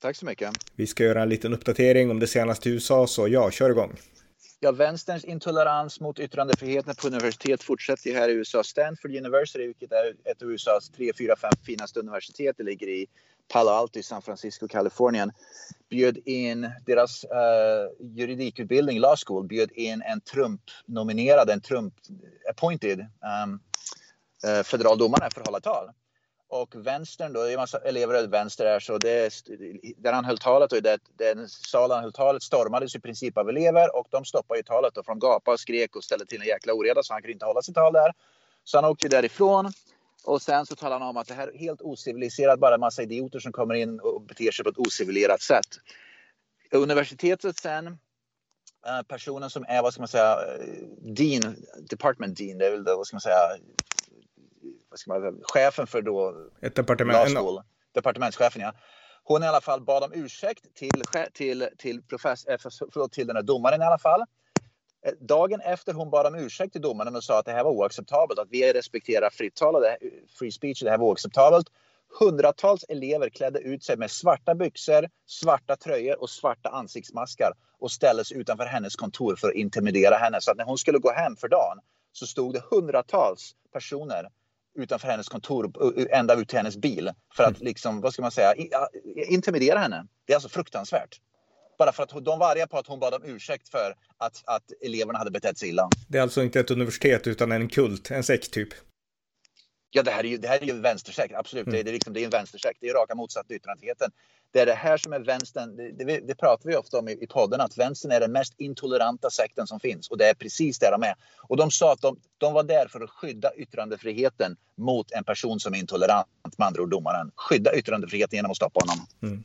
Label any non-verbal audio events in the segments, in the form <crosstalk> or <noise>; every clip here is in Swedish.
Tack så mycket. Vi ska göra en liten uppdatering om det senaste i USA, så ja, kör igång. Ja, vänsterns intolerans mot yttrandefriheten på universitet fortsätter här i USA. Stanford University, vilket är ett av USAs tre, fyra, fem finaste universitet, det ligger i Palo Alto i San Francisco, Kalifornien, bjöd in deras uh, juridikutbildning, law school, bjöd in en Trump-nominerad, en Trump-appointed um, uh, federal domare för att hålla tal. Och vänstern då, det är en massa elever åt vänster här så det, där han höll talet och det, den salen han höll talet stormades i princip av elever och de stoppade ju talet då, från gapade och skrek och ställde till en jäkla oreda så han kunde inte hålla sitt tal där. Så han åkte därifrån och sen så talade han om att det här är helt ociviliserat, bara en massa idioter som kommer in och beter sig på ett ociviliserat sätt. Universitetet sen eh, personen som är, vad ska man säga, eh, dean, department dean, det är väl det, vad ska man säga, ska man säga, chefen för då Ett departement. School, departementschefen ja. Hon i alla fall bad om ursäkt till, till, till, profess, eh, förlåt, till den här domaren i alla fall. Eh, dagen efter hon bad om ursäkt till domaren och sa att det här var oacceptabelt, att vi respekterar fritt tal och free speech, det här var oacceptabelt. Hundratals elever klädde ut sig med svarta byxor, svarta tröjor och svarta ansiktsmaskar och ställdes utanför hennes kontor för att intimidera henne. Så att när hon skulle gå hem för dagen så stod det hundratals personer utanför hennes kontor, ända ut till hennes bil för att mm. liksom, vad ska man säga, intimidera henne. Det är alltså fruktansvärt. Bara för att de var arga på att hon bad om ursäkt för att, att eleverna hade betett sig illa. Det är alltså inte ett universitet utan en kult, en sekt typ? Ja, det här är ju, det här är ju vänstersekt, absolut. Mm. Det, är, det, är liksom, det är en vänstersekt. Det är raka motsatsen till yttrandefriheten. Det är det här som är vänstern, det, det, det, pratar vi ofta om i, i podden, att vänstern är den mest intoleranta sekten som finns. Och det är precis det de är. Och de sa att de, de var där för att skydda yttrandefriheten mot en person som är intolerant, med andra ord domaren. Skydda yttrandefriheten genom att stoppa honom. Mm.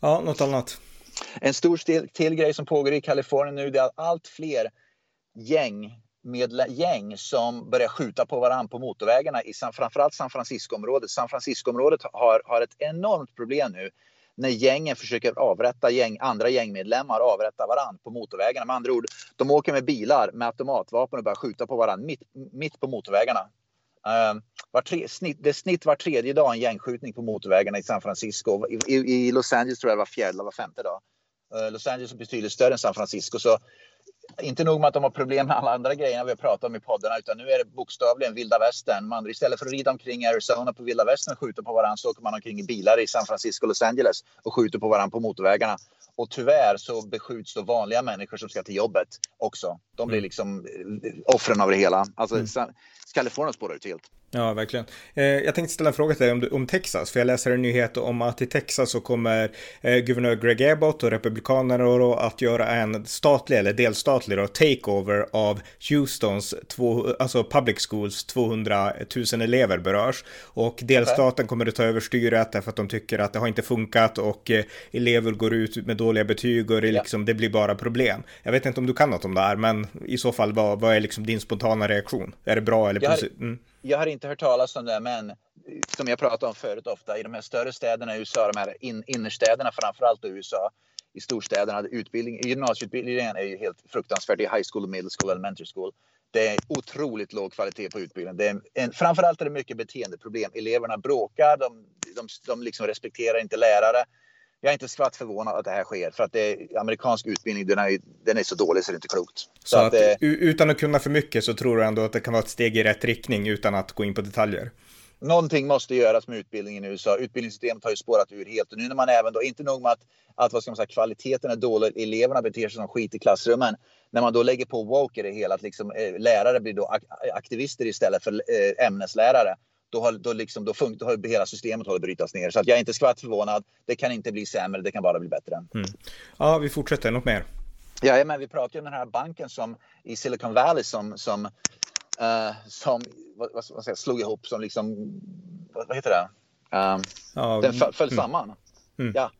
Ja, något annat? En stor till, till grej som pågår i Kalifornien nu, det är att allt fler gäng med gäng som börjar skjuta på varandra på motorvägarna i San, framförallt San Francisco-området. San Francisco-området har, har ett enormt problem nu när gängen försöker avrätta gäng, andra gängmedlemmar, avrätta varandra på motorvägarna. Med andra ord, de åker med bilar med automatvapen och börjar skjuta på varandra mitt, mitt på motorvägarna. Uh, var tre, snitt, det är snitt var tredje dag en gängskjutning på motorvägarna i San Francisco. I, i, i Los Angeles tror jag det var fjärde eller var femte dag. Uh, Los Angeles är betydligt större än San Francisco. Så inte nog med att de har problem med alla andra grejerna vi har pratat om i poddarna utan nu är det bokstavligen vilda västern. Man, istället för att rida omkring i Arizona på vilda västern och skjuta på varandra så åker man omkring i bilar i San Francisco och Los Angeles och skjuter på varandra på motorvägarna. Och tyvärr så beskjuts då vanliga människor som ska till jobbet också. De blir mm. liksom eh, offren av det hela. Alltså mm. Kalifornien spårar ut helt. Ja, verkligen. Eh, jag tänkte ställa en fråga till dig om, om, Texas, för jag läser en nyhet om att i Texas så kommer eh, guvernör Greg Abbott och republikanerna då att göra en statlig eller delstatlig då, takeover av Houstons två, alltså public schools 200 000 elever berörs och delstaten okay. kommer att ta över styret därför att de tycker att det har inte funkat och eh, elever går ut med dåliga betyg och det, liksom, det blir bara problem. Jag vet inte om du kan något om det här, men i så fall vad, vad är liksom din spontana reaktion? Är det bra eller positivt? Mm jag har inte hört talas om det, men som jag pratade om förut ofta, i de här större städerna i USA, de här in, innerstäderna framförallt i USA, i storstäderna, utbildning, gymnasieutbildningen är ju helt fruktansvärd. Det är high school, middle school, elementary school. Det är otroligt låg kvalitet på utbildningen. Det är en, framförallt är det mycket beteendeproblem. Eleverna bråkar, de, de, de liksom respekterar inte lärare. Jag är inte skvatt förvånad att det här sker för att det är, amerikansk utbildning den är, den är så dålig så det är inte klokt. Så, så att, att, utan att kunna för mycket så tror du ändå att det kan vara ett steg i rätt riktning utan att gå in på detaljer? Någonting måste göras med utbildningen i USA. Utbildningssystemet har ju spårat ur helt och nu när man även då, inte nog med att, att vad ska man säga, kvaliteten är dålig, eleverna beter sig som skit i klassrummen. När man då lägger på woke i det hela, att liksom, eh, lärare blir då aktivister istället för eh, ämneslärare då har, då liksom, då fun- då har hela systemet håller brytas ner. Så att jag är inte skvatt förvånad. Det kan inte bli sämre, det kan bara bli bättre. Mm. Ja, vi fortsätter. Något mer? Ja, men vi pratar om den här banken som i Silicon Valley som, som, uh, som vad, vad, säger, slog ihop, som liksom, vad, vad heter det? Um, ja, den föll mm. samman. Mm. Ja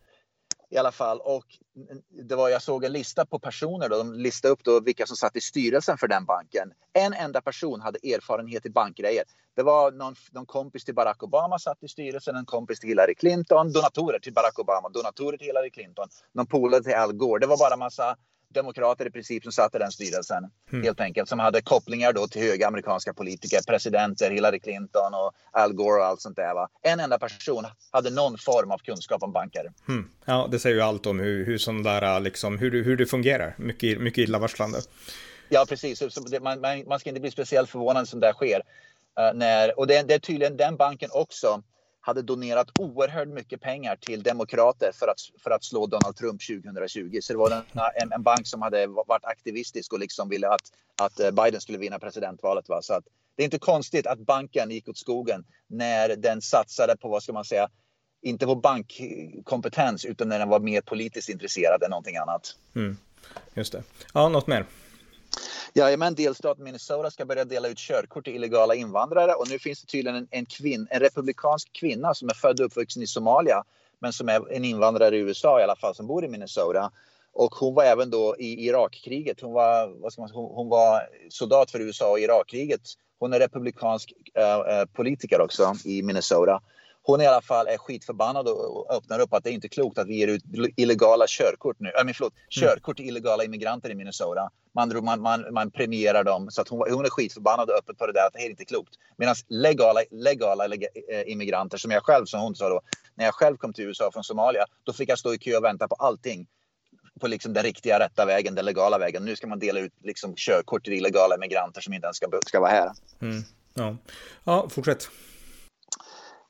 i alla fall. Och det var, jag såg en lista på personer. Då, de listade upp då vilka som satt i styrelsen för den banken. En enda person hade erfarenhet i bankgrejer. Det var någon, någon kompis till Barack Obama satt i styrelsen, en kompis till Hillary Clinton, donatorer till Barack Obama, donatorer till Hillary Clinton, någon polare till Al Gore. Det var bara massa demokrater i princip som satt i den styrelsen. Mm. Helt enkelt. Som hade kopplingar då till höga amerikanska politiker, presidenter, Hillary Clinton och Al Gore och allt sånt där. Va? En enda person hade någon form av kunskap om banker. Mm. Ja, det säger ju allt om hur, hur sån där, liksom, hur, hur det fungerar. Mycket, mycket illavarslande. Ja, precis. Man, man, man, ska inte bli speciellt förvånad som det sker. Uh, när, och det, det är tydligen den banken också hade donerat oerhört mycket pengar till demokrater för att, för att slå Donald Trump 2020. Så det var en, en bank som hade varit aktivistisk och liksom ville att, att eh, Biden skulle vinna presidentvalet. Va? Så att, det är inte konstigt att banken gick åt skogen när den satsade på, vad ska man säga, inte på bankkompetens utan när den var mer politiskt intresserad än någonting annat. Mm, just det. Ja, något mer? Jajamän, delstaten Minnesota ska börja dela ut körkort till illegala invandrare och nu finns det tydligen en, en, kvinn, en republikansk kvinna som är född och uppvuxen i Somalia men som är en invandrare i USA i alla fall som bor i Minnesota. Och hon var även då i Irakkriget. Hon var, vad ska man, hon, hon var soldat för USA i Irakkriget. Hon är republikansk äh, politiker också i Minnesota hon i alla fall är skitförbannad och öppnar upp att det är inte klokt att vi ger ut illegala körkort nu. Äh, förlåt, mm. körkort till illegala immigranter i Minnesota. Man, man, man, man premierar dem. Så att hon, hon är skitförbannad och öppet på det där att det är inte klokt. Medan legala, legala eh, immigranter som jag själv, som hon sa då, när jag själv kom till USA från Somalia, då fick jag stå i kö och vänta på allting på liksom den riktiga rätta vägen, den legala vägen. Nu ska man dela ut liksom körkort till illegala immigranter som inte ens ska, ska vara här. Mm. Ja. ja, fortsätt.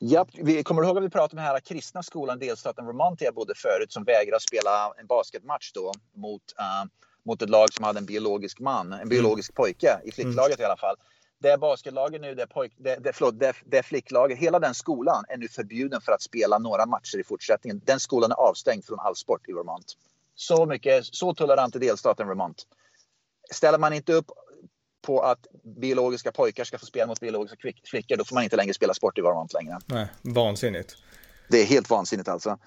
Ja, vi kommer ihåg att vi pratade om den här kristna skolan delstaten Vermont där jag bodde förut som vägrade spela en basketmatch då mot, uh, mot ett lag som hade en biologisk man, en biologisk pojke i flicklaget mm. i alla fall. Det basketlaget nu, det, pojk, det, det, förlåt, det, det flicklaget, hela den skolan är nu förbjuden för att spela några matcher i fortsättningen. Den skolan är avstängd från all sport i Vermont. Så mycket, så tolerant är delstaten Vermont. Ställer man inte upp på att biologiska pojkar ska få spela mot biologiska flickor, då får man inte längre spela sport i Vermont längre. Nej, vansinnigt. Det är helt vansinnigt alltså.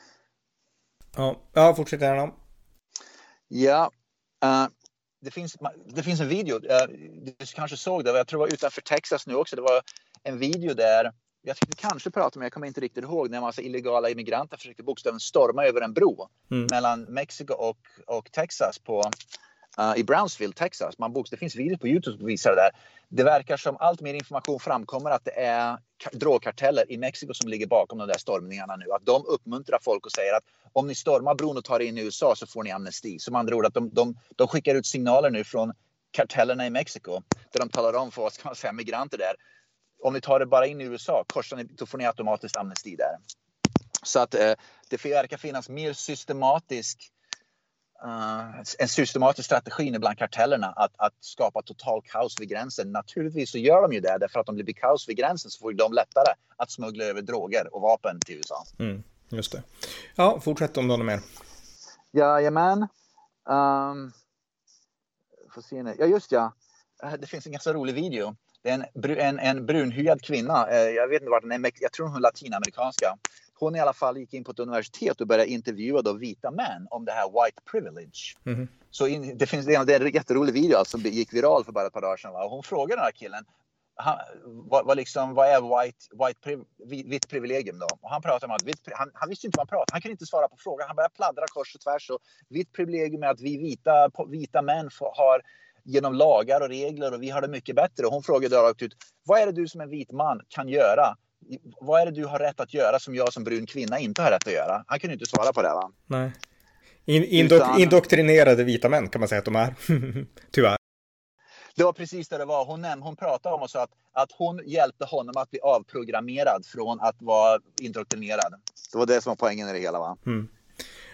Ja, ja fortsätt gärna. Ja, uh, det, finns, det finns en video, uh, du kanske såg det, jag tror det var utanför Texas nu också, det var en video där jag tyckte kanske prata om, jag kommer inte riktigt ihåg, när en massa illegala immigranter försökte bokstavligen storma över en bro mm. mellan Mexiko och, och Texas på uh, i Brownsville, Texas. Man boks, det finns videos på Youtube som visar det där. Det verkar som allt mer information framkommer att det är drogkarteller i Mexiko som ligger bakom de där stormningarna nu. Att de uppmuntrar folk och säger att om ni stormar bron och tar er in i USA så får ni amnesti. Som andra ord att de, de, de skickar ut signaler nu från kartellerna i Mexiko där de talar om för vad ska man säga, migranter där. Om ni tar det bara in i USA, korsar ni, då får ni automatiskt amnesti där. Så att eh, det verkar finnas mer systematisk en systematisk strategi bland kartellerna att, att skapa total kaos vid gränsen. Naturligtvis så gör de ju det därför att om det blir kaos vid gränsen så får de lättare att smuggla över droger och vapen till USA. Mm, just det. Ja, fortsätt om du har mer. Jajamän. Um, får se nu. Ja, just ja. Eh, det finns en ganska rolig video. Det är en, en, en brunhyad kvinna. Eh, jag vet inte vart den är. Jag tror hon är latinamerikanska hon i alla fall gick in på ett universitet och började intervjua då vita män om det här white privilege. Mm. Så in, det finns det är en jätterolig video alltså, som gick viral för bara ett par dagar sedan. Va? Hon frågade den här killen han, vad, vad, liksom, vad är white, white priv, vitt privilegium då? Och han pratade om att vitt, han, han, visste inte vad han pratade Han kunde inte svara på frågan. Han började pladdra kors och tvärs. Och vitt privilegium är att vi vita, vita män får, har genom lagar och regler och vi har det mycket bättre. Och hon frågade rakt ut, vad är det du som en vit man kan göra vad är det du har rätt att göra som jag som brun kvinna inte har rätt att göra? Han kunde inte svara på det va? Nej. In, indok Utan... Indoktrinerade vita män kan man säga att de är. <laughs> Tyvärr. Det var precis det det var. Hon, hon pratade om och sa att, att hon hjälpte honom att bli avprogrammerad från att vara indoktrinerad. Det var det som var poängen i det hela va? Mm.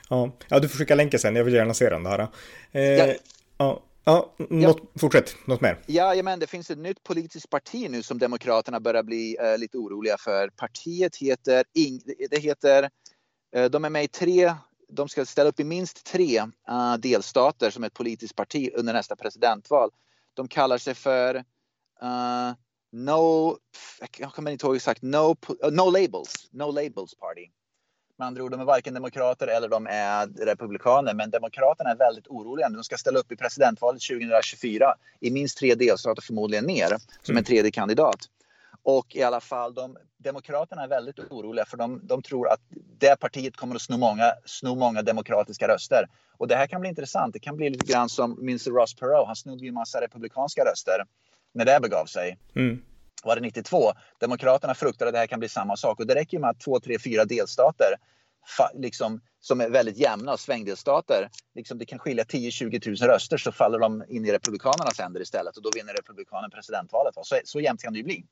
Ja. ja, du får skicka länken sen. Jag vill gärna se den där. Eh, ja. ja. Ja, något, ja. fortsätt. Något mer? Ja, men det finns ett nytt politiskt parti nu som Demokraterna börjar bli uh, lite oroliga för. Partiet heter, Ing det heter, uh, de är med i tre, de ska ställa upp i minst tre uh, delstater som ett politiskt parti under nästa presidentval. De kallar sig för No, jag kommer inte ihåg exakt, No, no Labels, No Labels Party. Med andra ord, de är varken demokrater eller de är republikaner. Men demokraterna är väldigt oroliga. De ska ställa upp i presidentvalet 2024 i minst tre delstater, förmodligen mer, som en mm. tredje kandidat. Och i alla fall, de, Demokraterna är väldigt oroliga för de, de tror att det partiet kommer att sno många, sno många demokratiska röster. Och det här kan bli intressant. Det kan bli lite grann som Minster Ross Perot. Han snodde ju en massa republikanska röster när det begav sig. Mm. Var det 92? Demokraterna fruktar att det här kan bli samma sak och det räcker med att två, tre, fyra delstater liksom, som är väldigt jämna och svängdelstater, liksom det kan skilja 10-20 000 röster så faller de in i Republikanernas händer istället och då vinner Republikanen presidentvalet. Så, så jämnt kan det ju bli.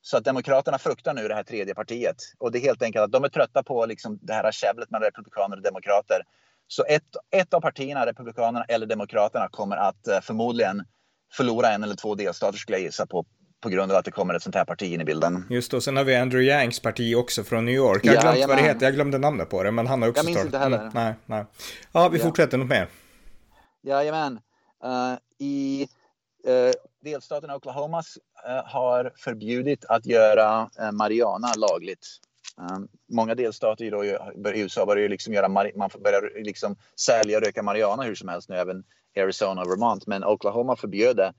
Så att Demokraterna fruktar nu det här tredje partiet. Och det är helt enkelt att de är trötta på liksom det här käbblet mellan Republikaner och Demokrater. Så ett, ett av partierna, Republikanerna eller Demokraterna, kommer att eh, förmodligen förlora en eller två delstater skulle jag gissa på på grund av att det kommer ett sånt här parti in i bilden. Just och sen har vi Andrew Yangs parti också från New York. Jag har glömt heter, jag glömde namnet på det, men han har också Jag minns inte heller. Mm, nej, nej. Ja, vi ja. fortsätter, något mer? Jajamän. Uh, I uh, delstaten Oklahoma uh, har förbjudit att göra uh, marijuana lagligt. Um, många delstater då, i USA börjar liksom göra, man börjar liksom sälja och röka marijuana hur som helst nu, även Arizona och Vermont. Men Oklahoma förbjöd det.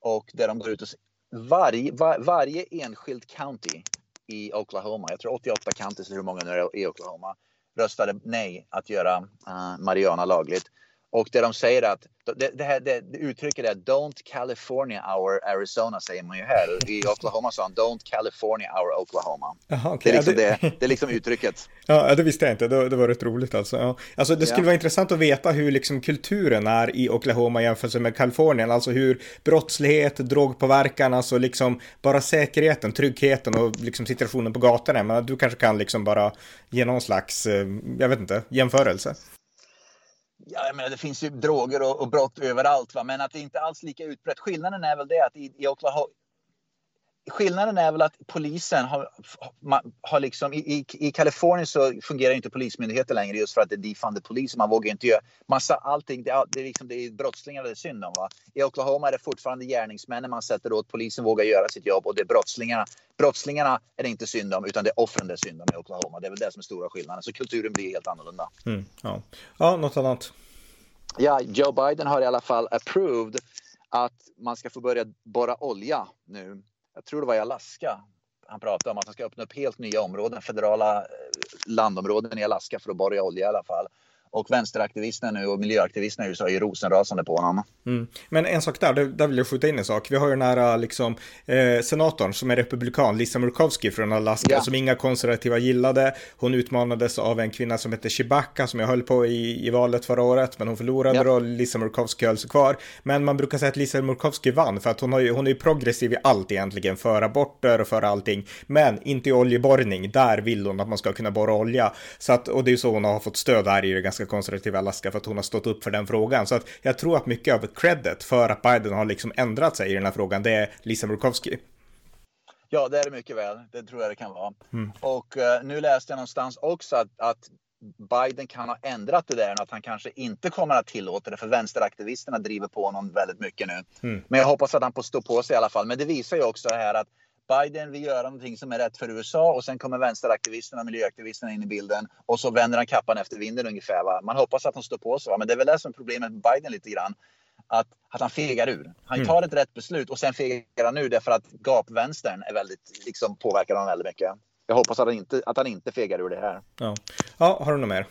Och där de går ut och varje, var, varje enskild county i Oklahoma, jag tror 88 counties, hur många nu är i Oklahoma, röstade nej att göra eh, uh, marijuana lagligt. Och det de säger att, det, det, här, det, det uttrycket är Don't California our Arizona säger man ju här. I Oklahoma sa han Don't California our Oklahoma. Aha, okay. det, är liksom det, det, är liksom uttrycket. <laughs> Ja, det visste jag inte. Det, det var rätt roligt alltså. Ja. Alltså det skulle ja. vara intressant att veta hur liksom kulturen är i Oklahoma jämfört med Kalifornien. Alltså hur brottslighet, drogpåverkan, alltså liksom bara säkerheten, tryggheten och liksom situationen på gatorna. Men du kanske kan liksom bara ge någon slags, eh, jag vet inte, jämförelse. Ja, jag menar, det finns ju droger och, och brott överallt, va? men att det inte alls lika utbrett. Skillnaden är väl det att i, i Oklahoma, skillnaden är väl att polisen har, har liksom, i, i Kalifornien så fungerar inte polismyndigheter längre just för att det är defunded polis. Man vågar inte göra massa allting. Det är, det är, liksom, det är brottslingar det är synd om. Va? I Oklahoma är det fortfarande gärningsmännen man sätter åt. Polisen vågar göra sitt jobb och det är brottslingarna. Brottslingarna är det inte synd om utan det är offren det är synd om i Oklahoma. Det är väl det som är stora skillnaden. Så kulturen blir helt annorlunda. Mm, ja. ja, något annat? Ja, Joe Biden har i alla fall approved att man ska få börja borra olja nu jag tror det var i Alaska, han pratade om att han ska öppna upp helt nya områden, federala eh, landområden i Alaska för att borra olja i alla fall. Och vänsteraktivisterna nu och miljöaktivisterna i USA är ju rosenrasande på honom. Mm. Men en sak där, där vill jag skjuta in en sak. Vi har ju den här liksom, eh, senatorn som är republikan, Lisa Murkowski från Alaska, ja. som inga konservativa gillade. Hon utmanades av en kvinna som heter Chewbacca som jag höll på i, i valet förra året, men hon förlorade ja. och Lisa Murkowski höll sig kvar. Men man brukar säga att Lisa Murkowski vann för att hon, har ju, hon är ju progressiv i allt egentligen, för aborter och för allting, men inte i oljeborrning. Där vill hon att man ska kunna borra olja. Så att, och det är ju så hon har fått stöd här i det ganska ganska konservativa Alaska för att hon har stått upp för den frågan. Så att jag tror att mycket av credit för att Biden har liksom ändrat sig i den här frågan, det är Lisa Murkowski. Ja, det är det mycket väl. Det tror jag det kan vara. Mm. Och uh, nu läste jag någonstans också att, att Biden kan ha ändrat det där, att han kanske inte kommer att tillåta det, för vänsteraktivisterna driver på honom väldigt mycket nu. Mm. Men jag hoppas att han får stå på sig i alla fall. Men det visar ju också här att Biden vill göra någonting som är rätt för USA och sen kommer vänsteraktivisterna och miljöaktivisterna in i bilden och så vänder han kappan efter vinden ungefär. Va? Man hoppas att de står på sig, va? men det är väl det som är problemet med Biden lite grann. Att, att han fegar ur. Han mm. tar ett rätt beslut och sen fegar han ur därför att gapvänstern är väldigt, liksom, påverkar honom väldigt mycket. Jag hoppas att han inte, att han inte fegar ur det här. Ja. ja, har du något mer?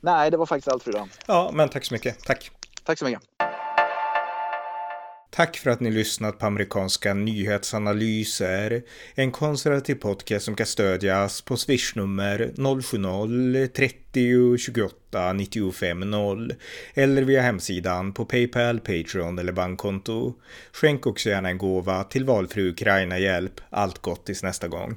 Nej, det var faktiskt allt för idag. Ja, men tack så mycket. Tack. Tack så mycket. Tack för att ni lyssnat på amerikanska nyhetsanalyser. En konservativ podcast som kan stödjas på swishnummer 070-30 28 95 0 eller via hemsidan på Paypal, Patreon eller bankkonto. Skänk också gärna en gåva till valfri Ukraina-hjälp. Allt gott tills nästa gång.